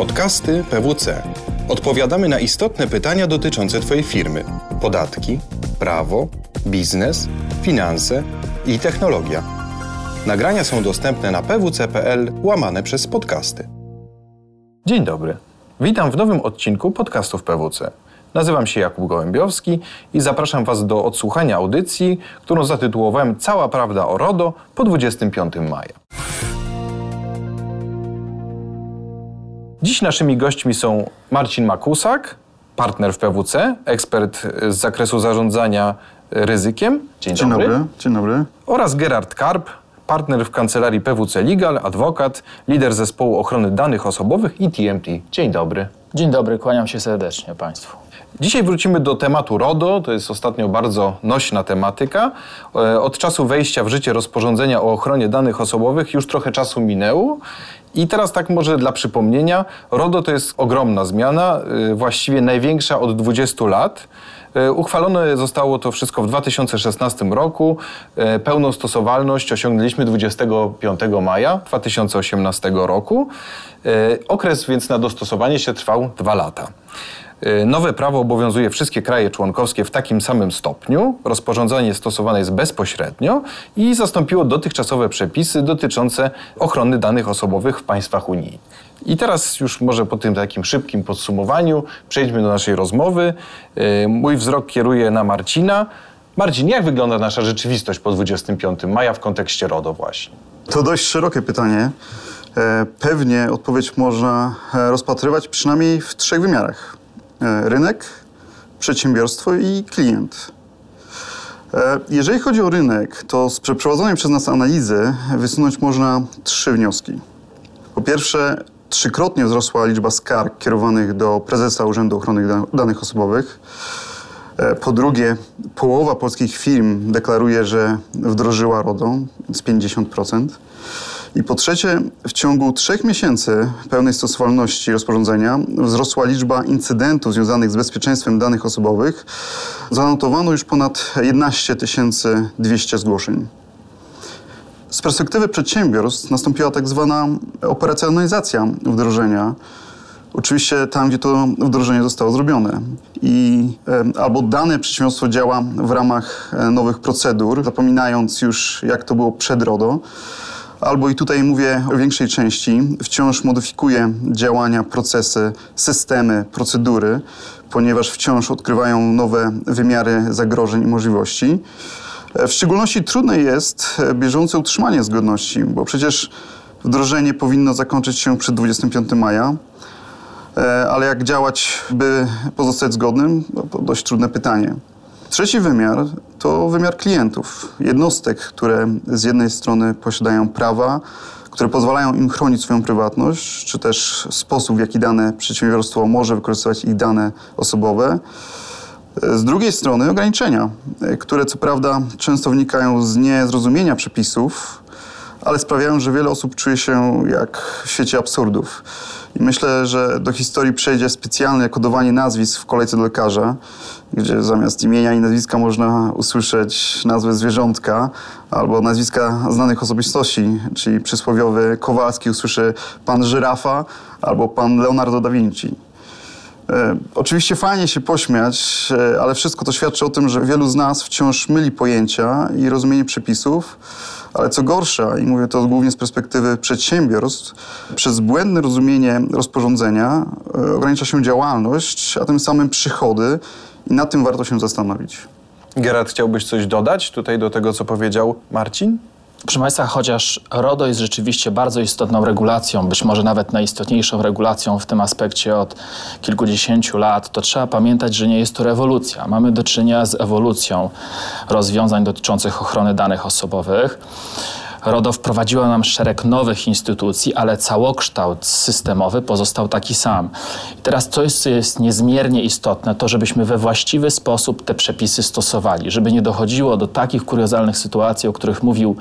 Podcasty PWC. Odpowiadamy na istotne pytania dotyczące Twojej firmy: podatki, prawo, biznes, finanse i technologia. Nagrania są dostępne na pwc.pl łamane przez podcasty. Dzień dobry. Witam w nowym odcinku podcastów PWC. Nazywam się Jakub Gołębiowski i zapraszam Was do odsłuchania audycji, którą zatytułowałem Cała prawda o RODO po 25 maja. Dziś naszymi gośćmi są Marcin Makusak, partner w PWC, ekspert z zakresu zarządzania ryzykiem. Dzień, Dzień dobry. dobry. Dzień dobry. Oraz Gerard Karp, partner w kancelarii PWC Legal, adwokat, lider zespołu ochrony danych osobowych i TMT. Dzień dobry. Dzień dobry, kłaniam się serdecznie Państwu. Dzisiaj wrócimy do tematu RODO. To jest ostatnio bardzo nośna tematyka. E, od czasu wejścia w życie rozporządzenia o ochronie danych osobowych już trochę czasu minęło. I teraz tak może dla przypomnienia, RODO to jest ogromna zmiana, e, właściwie największa od 20 lat. E, uchwalone zostało to wszystko w 2016 roku. Pełną stosowalność osiągnęliśmy 25 maja 2018 roku. Okres więc na dostosowanie się trwał dwa lata. Y, nowe prawo obowiązuje wszystkie kraje członkowskie w takim samym stopniu. Rozporządzenie stosowane jest bezpośrednio i zastąpiło dotychczasowe przepisy dotyczące ochrony danych osobowych w państwach Unii. I teraz już może po tym takim szybkim podsumowaniu przejdźmy do naszej rozmowy. Y, mój wzrok kieruje na Marcina. Marcin, jak wygląda nasza rzeczywistość po 25 maja w kontekście RODO właśnie? To dość szerokie pytanie. E, pewnie odpowiedź można e, rozpatrywać przynajmniej w trzech wymiarach. E, rynek, przedsiębiorstwo i klient. E, jeżeli chodzi o rynek, to z przeprowadzonej przez nas analizy wysunąć można trzy wnioski. Po pierwsze, trzykrotnie wzrosła liczba skarg kierowanych do prezesa Urzędu Ochrony Danych Osobowych. E, po drugie, połowa polskich firm deklaruje, że wdrożyła RODO, z 50%. I po trzecie, w ciągu trzech miesięcy pełnej stosowalności rozporządzenia wzrosła liczba incydentów związanych z bezpieczeństwem danych osobowych. Zanotowano już ponad 11 200 zgłoszeń. Z perspektywy przedsiębiorstw nastąpiła tak zwana operacjonalizacja wdrożenia. Oczywiście tam, gdzie to wdrożenie zostało zrobione. I e, albo dane przedsiębiorstwo działa w ramach e, nowych procedur, zapominając już, jak to było przed RODO, albo i tutaj mówię o większej części, wciąż modyfikuje działania, procesy, systemy, procedury, ponieważ wciąż odkrywają nowe wymiary zagrożeń i możliwości. W szczególności trudne jest e, bieżące utrzymanie zgodności, bo przecież wdrożenie powinno zakończyć się przed 25 maja. E, ale jak działać, by pozostać zgodnym? No to dość trudne pytanie. Trzeci wymiar to wymiar klientów, jednostek, które z jednej strony posiadają prawa, które pozwalają im chronić swoją prywatność, czy też sposób, w jaki dane przedsiębiorstwo może wykorzystywać ich dane osobowe. Z drugiej strony ograniczenia, które co prawda często wnikają z niezrozumienia przepisów, ale sprawiają, że wiele osób czuje się jak w świecie absurdów. I myślę, że do historii przejdzie specjalne kodowanie nazwisk w kolejce do lekarza, gdzie zamiast imienia i nazwiska można usłyszeć nazwę zwierzątka albo nazwiska znanych osobistości, czyli przysłowiowy Kowalski usłyszy pan żyrafa albo pan Leonardo da Vinci. E, oczywiście fajnie się pośmiać, e, ale wszystko to świadczy o tym, że wielu z nas wciąż myli pojęcia i rozumienie przepisów, ale co gorsza, i mówię to głównie z perspektywy przedsiębiorstw, przez błędne rozumienie rozporządzenia e, ogranicza się działalność, a tym samym przychody i nad tym warto się zastanowić. Gerard, chciałbyś coś dodać tutaj do tego, co powiedział Marcin? Proszę Państwa, chociaż RODO jest rzeczywiście bardzo istotną regulacją, być może nawet najistotniejszą regulacją w tym aspekcie od kilkudziesięciu lat, to trzeba pamiętać, że nie jest to rewolucja. Mamy do czynienia z ewolucją rozwiązań dotyczących ochrony danych osobowych. RODO wprowadziło nam szereg nowych instytucji, ale całokształt systemowy pozostał taki sam. I teraz to jest, co jest niezmiernie istotne, to żebyśmy we właściwy sposób te przepisy stosowali, żeby nie dochodziło do takich kuriozalnych sytuacji, o których mówił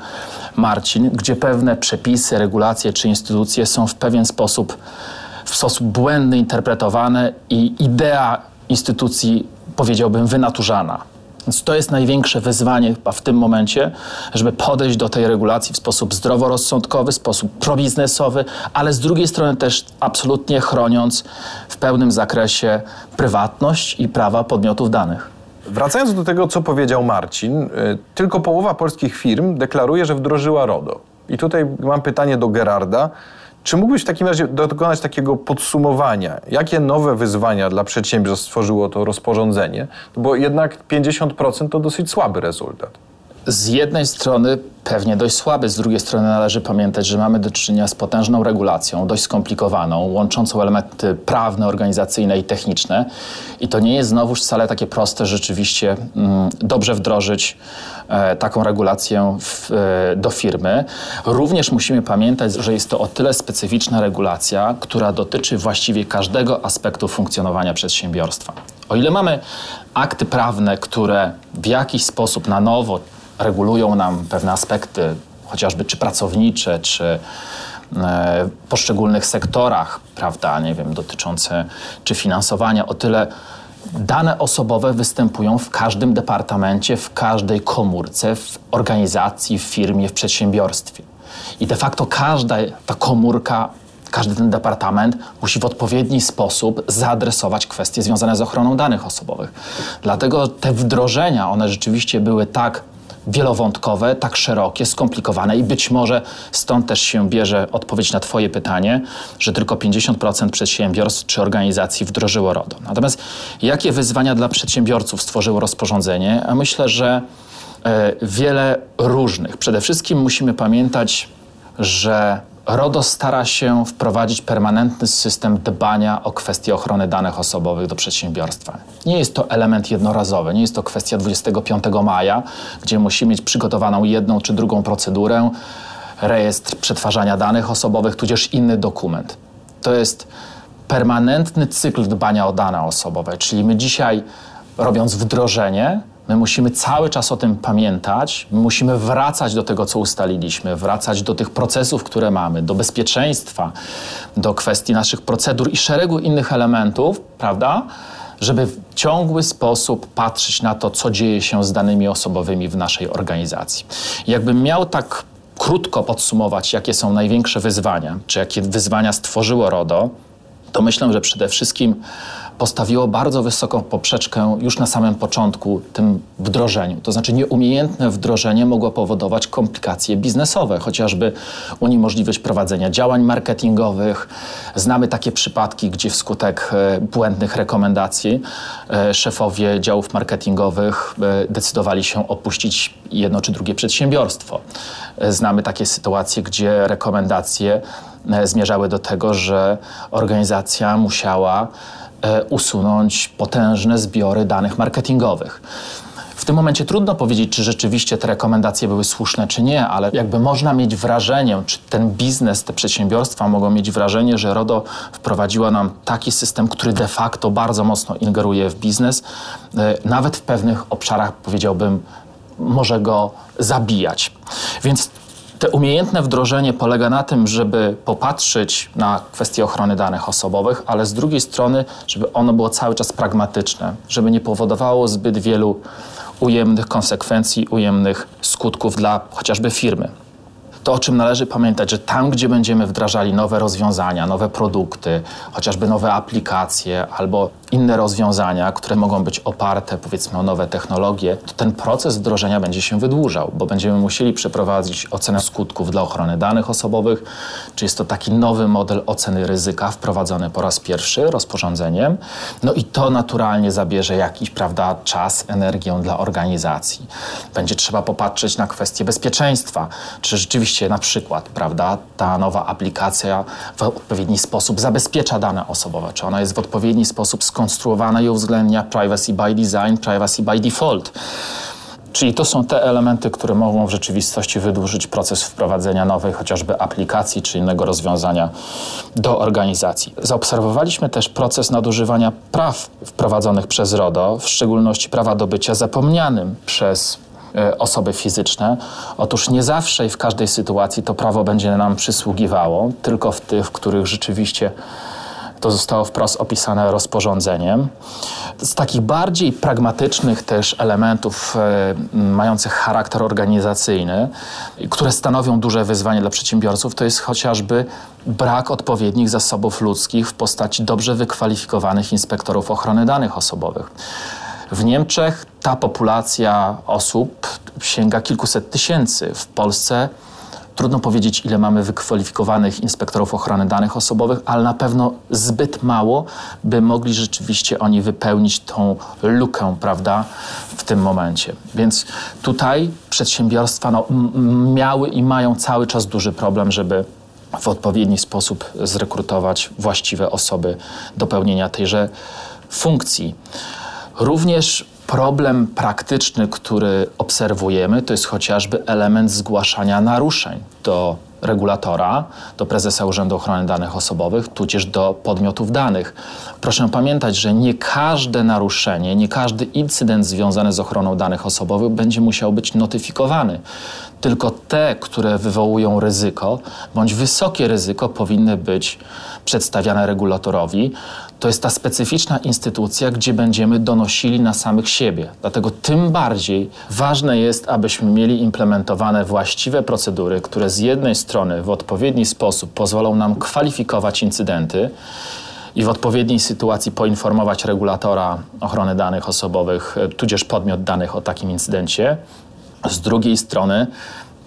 Marcin, gdzie pewne przepisy, regulacje czy instytucje są w pewien sposób w sposób błędny interpretowane i idea instytucji, powiedziałbym, wynaturzana. Więc to jest największe wyzwanie chyba w tym momencie, żeby podejść do tej regulacji w sposób zdroworozsądkowy, w sposób probiznesowy, ale z drugiej strony też absolutnie chroniąc w pełnym zakresie prywatność i prawa podmiotów danych. Wracając do tego, co powiedział Marcin, y, tylko połowa polskich firm deklaruje, że wdrożyła RODO. I tutaj mam pytanie do Gerarda. Czy mógłbyś w takim razie dokonać takiego podsumowania? Jakie nowe wyzwania dla przedsiębiorstw stworzyło to rozporządzenie? No bo jednak 50% to dosyć słaby rezultat. Z jednej strony pewnie dość słaby, z drugiej strony należy pamiętać, że mamy do czynienia z potężną regulacją, dość skomplikowaną, łączącą elementy prawne, organizacyjne i techniczne. I to nie jest znowuż wcale takie proste rzeczywiście mm, dobrze wdrożyć taką regulację w, e, do firmy. Również musimy pamiętać, że jest to o tyle specyficzna regulacja, która dotyczy właściwie każdego aspektu funkcjonowania przedsiębiorstwa. O ile mamy akty prawne, które w jakiś sposób na nowo regulują nam pewne aspekty, chociażby czy pracownicze, czy e, w poszczególnych sektorach, prawda, nie wiem, dotyczące czy finansowania, o tyle dane osobowe występują w każdym departamencie, w każdej komórce, w organizacji, w firmie, w przedsiębiorstwie. I de facto każda ta komórka każdy ten departament musi w odpowiedni sposób zaadresować kwestie związane z ochroną danych osobowych. Dlatego te wdrożenia, one rzeczywiście były tak wielowątkowe, tak szerokie, skomplikowane i być może stąd też się bierze odpowiedź na Twoje pytanie, że tylko 50% przedsiębiorstw czy organizacji wdrożyło RODO. Natomiast jakie wyzwania dla przedsiębiorców stworzyło rozporządzenie? A myślę, że e, wiele różnych. Przede wszystkim musimy pamiętać, że RODO stara się wprowadzić permanentny system dbania o kwestie ochrony danych osobowych do przedsiębiorstwa. Nie jest to element jednorazowy, nie jest to kwestia 25 maja, gdzie musimy mieć przygotowaną jedną czy drugą procedurę, rejestr przetwarzania danych osobowych, tudzież inny dokument. To jest permanentny cykl dbania o dane osobowe, czyli my dzisiaj, robiąc wdrożenie, My musimy cały czas o tym pamiętać, my musimy wracać do tego, co ustaliliśmy, wracać do tych procesów, które mamy, do bezpieczeństwa, do kwestii naszych procedur i szeregu innych elementów, prawda? Żeby w ciągły sposób patrzeć na to, co dzieje się z danymi osobowymi w naszej organizacji. Jakbym miał tak krótko podsumować, jakie są największe wyzwania, czy jakie wyzwania stworzyło RODO, to myślę, że przede wszystkim postawiło bardzo wysoką poprzeczkę już na samym początku tym wdrożeniu. To znaczy nieumiejętne wdrożenie mogło powodować komplikacje biznesowe, chociażby uniemożliwić prowadzenia działań marketingowych. Znamy takie przypadki, gdzie wskutek e, błędnych rekomendacji e, szefowie działów marketingowych e, decydowali się opuścić jedno czy drugie przedsiębiorstwo. Znamy takie sytuacje, gdzie rekomendacje zmierzały do tego, że organizacja musiała usunąć potężne zbiory danych marketingowych. W tym momencie trudno powiedzieć, czy rzeczywiście te rekomendacje były słuszne, czy nie, ale jakby można mieć wrażenie, czy ten biznes, te przedsiębiorstwa mogą mieć wrażenie, że RODO wprowadziła nam taki system, który de facto bardzo mocno ingeruje w biznes, e, nawet w pewnych obszarach powiedziałbym, może go zabijać. Więc te umiejętne wdrożenie polega na tym, żeby popatrzeć na kwestie ochrony danych osobowych, ale z drugiej strony, żeby ono było cały czas pragmatyczne, żeby nie powodowało zbyt wielu ujemnych konsekwencji, ujemnych skutków dla chociażby firmy. To, o czym należy pamiętać, że tam, gdzie będziemy wdrażali nowe rozwiązania, nowe produkty, chociażby nowe aplikacje albo inne rozwiązania, które mogą być oparte powiedzmy o nowe technologie, to ten proces wdrożenia będzie się wydłużał, bo będziemy musieli przeprowadzić ocenę skutków dla ochrony danych osobowych, czy jest to taki nowy model oceny ryzyka wprowadzony po raz pierwszy rozporządzeniem. No i to naturalnie zabierze jakiś, prawda, czas, energię dla organizacji. Będzie trzeba popatrzeć na kwestie bezpieczeństwa, czy rzeczywiście na przykład, prawda, ta nowa aplikacja w odpowiedni sposób zabezpiecza dane osobowe, czy ona jest w odpowiedni sposób skonstruowana skonstruowana i uwzględnia privacy by design, privacy by default. Czyli to są te elementy, które mogą w rzeczywistości wydłużyć proces wprowadzenia nowej chociażby aplikacji czy innego rozwiązania do organizacji. Zaobserwowaliśmy też proces nadużywania praw wprowadzonych przez RODO, w szczególności prawa do bycia zapomnianym przez e, osoby fizyczne. Otóż nie zawsze i w każdej sytuacji to prawo będzie nam przysługiwało, tylko w tych, w których rzeczywiście To zostało wprost opisane rozporządzeniem. Z takich bardziej pragmatycznych też elementów e, mających charakter organizacyjny, które stanowią duże wyzwanie dla przedsiębiorców, to jest chociażby brak odpowiednich zasobów ludzkich w postaci dobrze wykwalifikowanych inspektorów ochrony danych osobowych. W Niemczech ta populacja osób sięga kilkuset tysięcy. W Polsce trudno powiedzieć, ile mamy wykwalifikowanych inspektorów ochrony danych osobowych, ale na pewno zbyt mało, by mogli rzeczywiście oni wypełnić tą lukę, prawda, w tym momencie. Więc tutaj przedsiębiorstwa no, miały i mają cały czas duży problem, żeby w odpowiedni sposób zrekrutować właściwe osoby do pełnienia tejże funkcji. Również problem praktyczny, który obserwujemy, to jest chociażby element zgłaszania naruszeń do regulatora, do prezesa Urzędu Ochrony Danych Osobowych, tudzież do podmiotów danych. Proszę pamiętać, że nie każde naruszenie, nie każdy incydent związany z ochroną danych osobowych będzie musiał być notyfikowany. Tylko te, które wywołują ryzyko, bądź wysokie ryzyko, powinny być przedstawiane regulatorowi. To jest ta specyficzna instytucja, gdzie będziemy donosili na samych siebie. Dlatego tym bardziej ważne jest, abyśmy mieli implementowane właściwe procedury, które z jednej strony w odpowiedni sposób pozwolą nam kwalifikować incydenty, i w odpowiedniej sytuacji poinformować regulatora ochrony danych osobowych, tudzież podmiot danych o takim incydencie. Z drugiej strony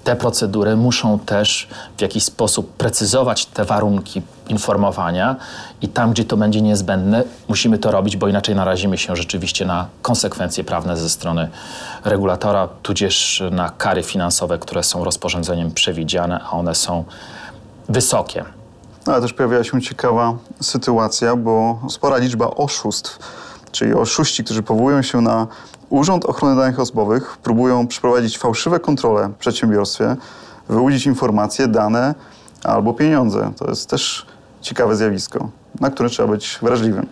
te procedury muszą też w jakiś sposób precyzować te warunki informowania i tam, gdzie to będzie niezbędne, musimy to robić, bo inaczej narazimy się rzeczywiście na konsekwencje prawne ze strony regulatora, tudzież na kary finansowe, które są rozporządzeniem przewidziane, a one są wysokie. Ale też pojawiła się ciekawa sytuacja, bo spora liczba oszustw, czyli oszuści, którzy powołują się na Urząd Ochrony Danych Osobowych próbują przeprowadzić fałszywe kontrole w przedsiębiorstwie, wyłudzić informacje, dane albo pieniądze. To jest też ciekawe zjawisko, na które trzeba być wrażliwym.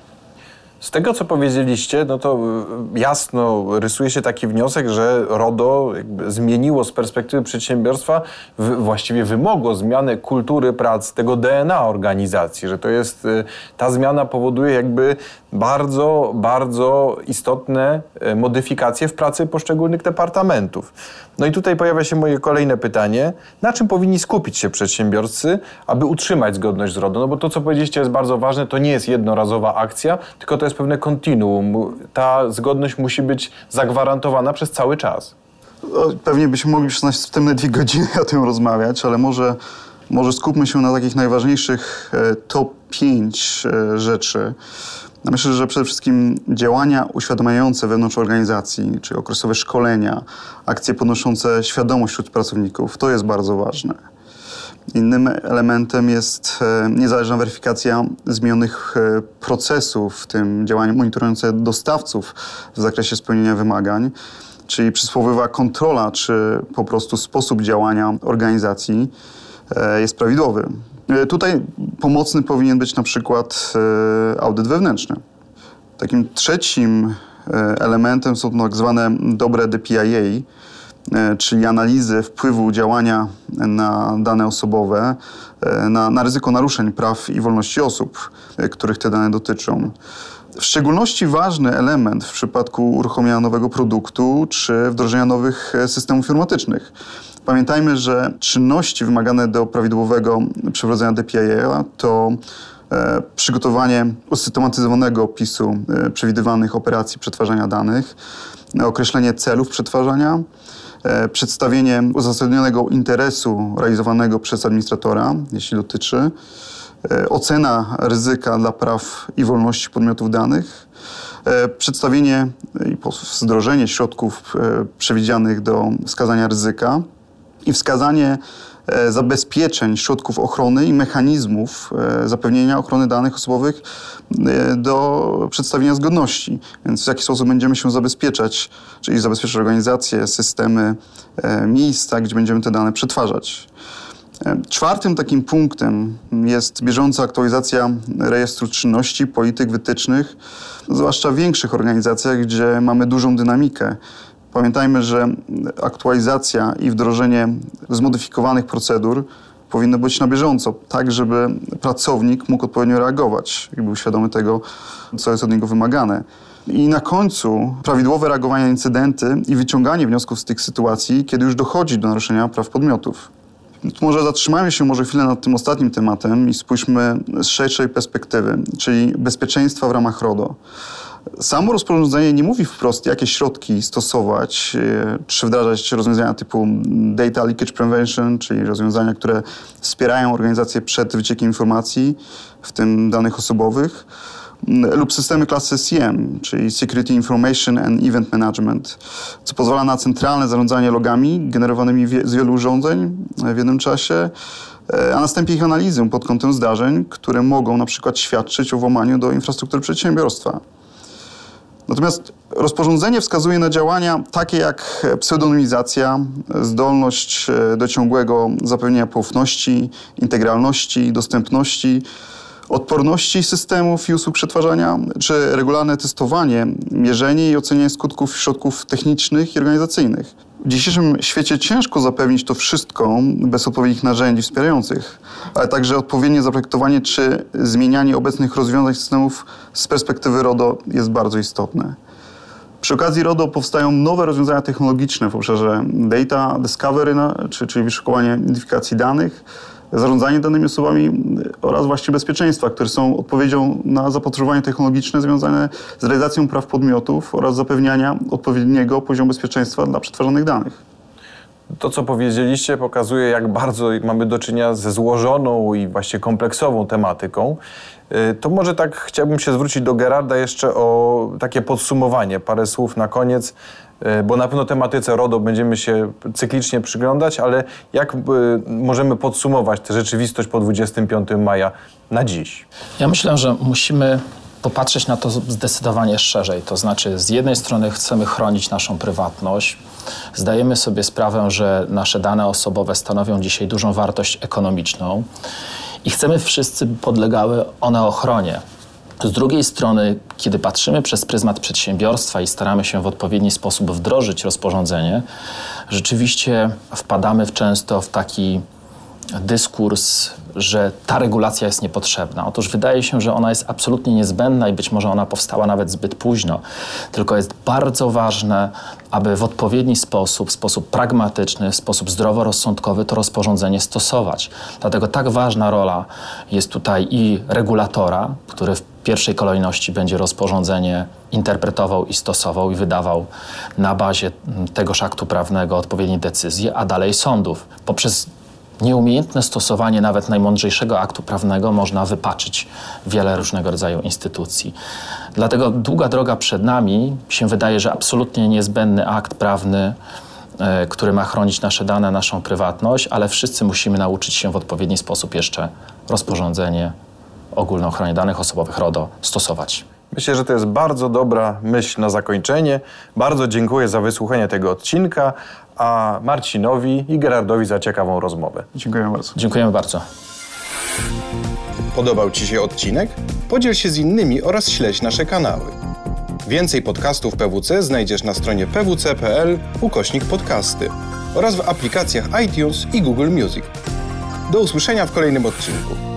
Z tego, co powiedzieliście, no to y, jasno rysuje się taki wniosek, że RODO zmieniło z perspektywy przedsiębiorstwa, właściwie wymogło zmianę kultury pracy, tego DNA organizacji, że to jest, y, ta zmiana powoduje jakby bardzo, bardzo istotne y, modyfikacje w pracy poszczególnych departamentów. No i tutaj pojawia się moje kolejne pytanie. Na czym powinni skupić się przedsiębiorcy, aby utrzymać zgodność z RODO? No bo to, co powiedzieliście, jest bardzo ważne. To nie jest jednorazowa akcja, tylko to jest pewne kontinuum. Ta zgodność musi być zagwarantowana przez cały czas. No, pewnie byśmy mogli przez następne dwie godziny o tym rozmawiać, ale może, może skupmy się na takich najważniejszych e, top 5 e, rzeczy. Myślę, że przede wszystkim działania uświadamiające wewnątrz organizacji, czyli okresowe szkolenia, akcje podnoszące świadomość wśród pracowników, to jest bardzo ważne. Innym elementem jest e, niezależna weryfikacja zmienionych e, procesów, w tym działania monitorujące dostawców w zakresie spełnienia wymagań, czyli przysłowiowa kontrola, czy po prostu sposób działania organizacji jest prawidłowy. Tutaj pomocny powinien być na przykład audyt wewnętrzny. Takim trzecim elementem są tak zwane dobre DPIA, E, czyli analizy wpływu działania na dane osobowe, e, na, na ryzyko naruszeń praw i wolności osób, e, których te dane dotyczą. W szczególności ważny element w przypadku uruchomienia nowego produktu czy wdrożenia nowych systemów informatycznych. Pamiętajmy, że czynności wymagane do prawidłowego przeprowadzenia DPIA to e, przygotowanie usystematyzowanego opisu e, przewidywanych operacji przetwarzania danych, określenie celów przetwarzania, E, przedstawienie uzasadnionego interesu realizowanego przez administratora, jeśli dotyczy, e, ocena ryzyka dla praw i wolności podmiotów danych, e, przedstawienie i wdrożenie środków przewidzianych do wskazania ryzyka i wskazanie E, zabezpieczeń, środków ochrony i mechanizmów e, zapewnienia ochrony danych osobowych e, do przedstawienia zgodności. Więc w jaki sposób będziemy się zabezpieczać, czyli zabezpieczać organizacje, systemy, miejsca, gdzie będziemy te dane przetwarzać. Czwartym takim punktem jest bieżąca aktualizacja rejestru czynności, polityk, wytycznych, zwłaszcza w większych organizacjach, gdzie mamy dużą dynamikę Pamiętajmy, że aktualizacja i wdrożenie zmodyfikowanych procedur powinno być na bieżąco, tak żeby pracownik mógł odpowiednio reagować i był świadomy tego, co jest od niego wymagane. I na końcu prawidłowe reagowanie na incydenty i wyciąganie wniosków z tych sytuacji, kiedy już dochodzi do naruszenia praw podmiotów. Może zatrzymajmy się może chwilę nad tym ostatnim tematem i spójrzmy z szerszej perspektywy, czyli bezpieczeństwa w ramach RODO. Samo rozporządzenie nie mówi wprost, jakie środki stosować, e, czy wdrażać rozwiązania typu data leakage prevention, czyli rozwiązania, które wspierają organizację przed wyciekiem informacji, w tym danych osobowych lub systemy klasy SIEM, czyli Security Information and Event Management, co pozwala na centralne zarządzanie logami generowanymi z wielu urządzeń w jednym czasie, e, a następnie ich analizę pod kątem zdarzeń, które mogą na przykład świadczyć o włamaniu do infrastruktury przedsiębiorstwa. Natomiast rozporządzenie wskazuje na działania takie jak pseudonimizacja, zdolność e, do ciągłego zapewnienia poufności, integralności, dostępności, odporności systemów i usług przetwarzania, czy regularne testowanie, mierzenie i ocenianie skutków środków technicznych i organizacyjnych. W dzisiejszym świecie ciężko zapewnić to wszystko bez odpowiednich narzędzi wspierających, ale także odpowiednie zaprojektowanie czy zmienianie obecnych rozwiązań systemów z perspektywy RODO jest bardzo istotne. Przy okazji RODO powstają nowe rozwiązania technologiczne w obszarze data discovery, czy, czyli wyszukiwanie identyfikacji danych, zarządzanie danymi osobami oraz właśnie bezpieczeństwa, które są odpowiedzią na zapotrzebowanie technologiczne związane z realizacją praw podmiotów oraz zapewniania odpowiedniego poziomu bezpieczeństwa dla przetwarzanych danych. To, co powiedzieliście, pokazuje, jak bardzo mamy do czynienia ze złożoną i właśnie kompleksową tematyką. Y, to może tak chciałbym się zwrócić do Gerarda jeszcze o takie podsumowanie, parę słów na koniec, y, bo na pewno tematyce RODO będziemy się cyklicznie przyglądać, ale jak y, możemy podsumować tę rzeczywistość po 25 maja na dziś? Ja myślę, że musimy popatrzeć na to zdecydowanie szerzej. To znaczy, z jednej strony chcemy chronić naszą prywatność. Zdajemy sobie sprawę, że nasze dane osobowe stanowią dzisiaj dużą wartość ekonomiczną i chcemy wszyscy podlegały one ochronie. Z drugiej strony, kiedy patrzymy przez pryzmat przedsiębiorstwa i staramy się w odpowiedni sposób wdrożyć rozporządzenie, rzeczywiście wpadamy często w taki dyskurs, że ta regulacja jest niepotrzebna. Otóż wydaje się, że ona jest absolutnie niezbędna i być może ona powstała nawet zbyt późno. Tylko jest bardzo ważne, aby w odpowiedni sposób, sposób pragmatyczny, sposób zdroworozsądkowy to rozporządzenie stosować. Dlatego tak ważna rola jest tutaj i regulatora, który w pierwszej kolejności będzie rozporządzenie interpretował i stosował i wydawał na bazie tegoż aktu prawnego odpowiednie decyzje, a dalej sądów poprzez nieumiejętne stosowanie nawet najmądrzejszego aktu prawnego można wypaczyć wiele różnego rodzaju instytucji. Dlatego długa droga przed nami się wydaje, że absolutnie niezbędny akt prawny, e, który ma chronić nasze dane, naszą prywatność, ale wszyscy musimy nauczyć się w odpowiedni sposób jeszcze rozporządzenie ogólnej ochronie danych osobowych RODO stosować. Myślę, że to jest bardzo dobra myśl na zakończenie. Bardzo dziękuję za wysłuchanie tego odcinka, a Marcinowi i Gerardowi za ciekawą rozmowę. Dziękujemy bardzo. Dziękujemy bardzo. Podobał Ci się odcinek? Podziel się z innymi oraz śledź nasze kanały. Więcej podcastów PWC znajdziesz na stronie pwc.pl ukośnik podcasty oraz w aplikacjach iTunes i Google Music. Do usłyszenia w kolejnym odcinku.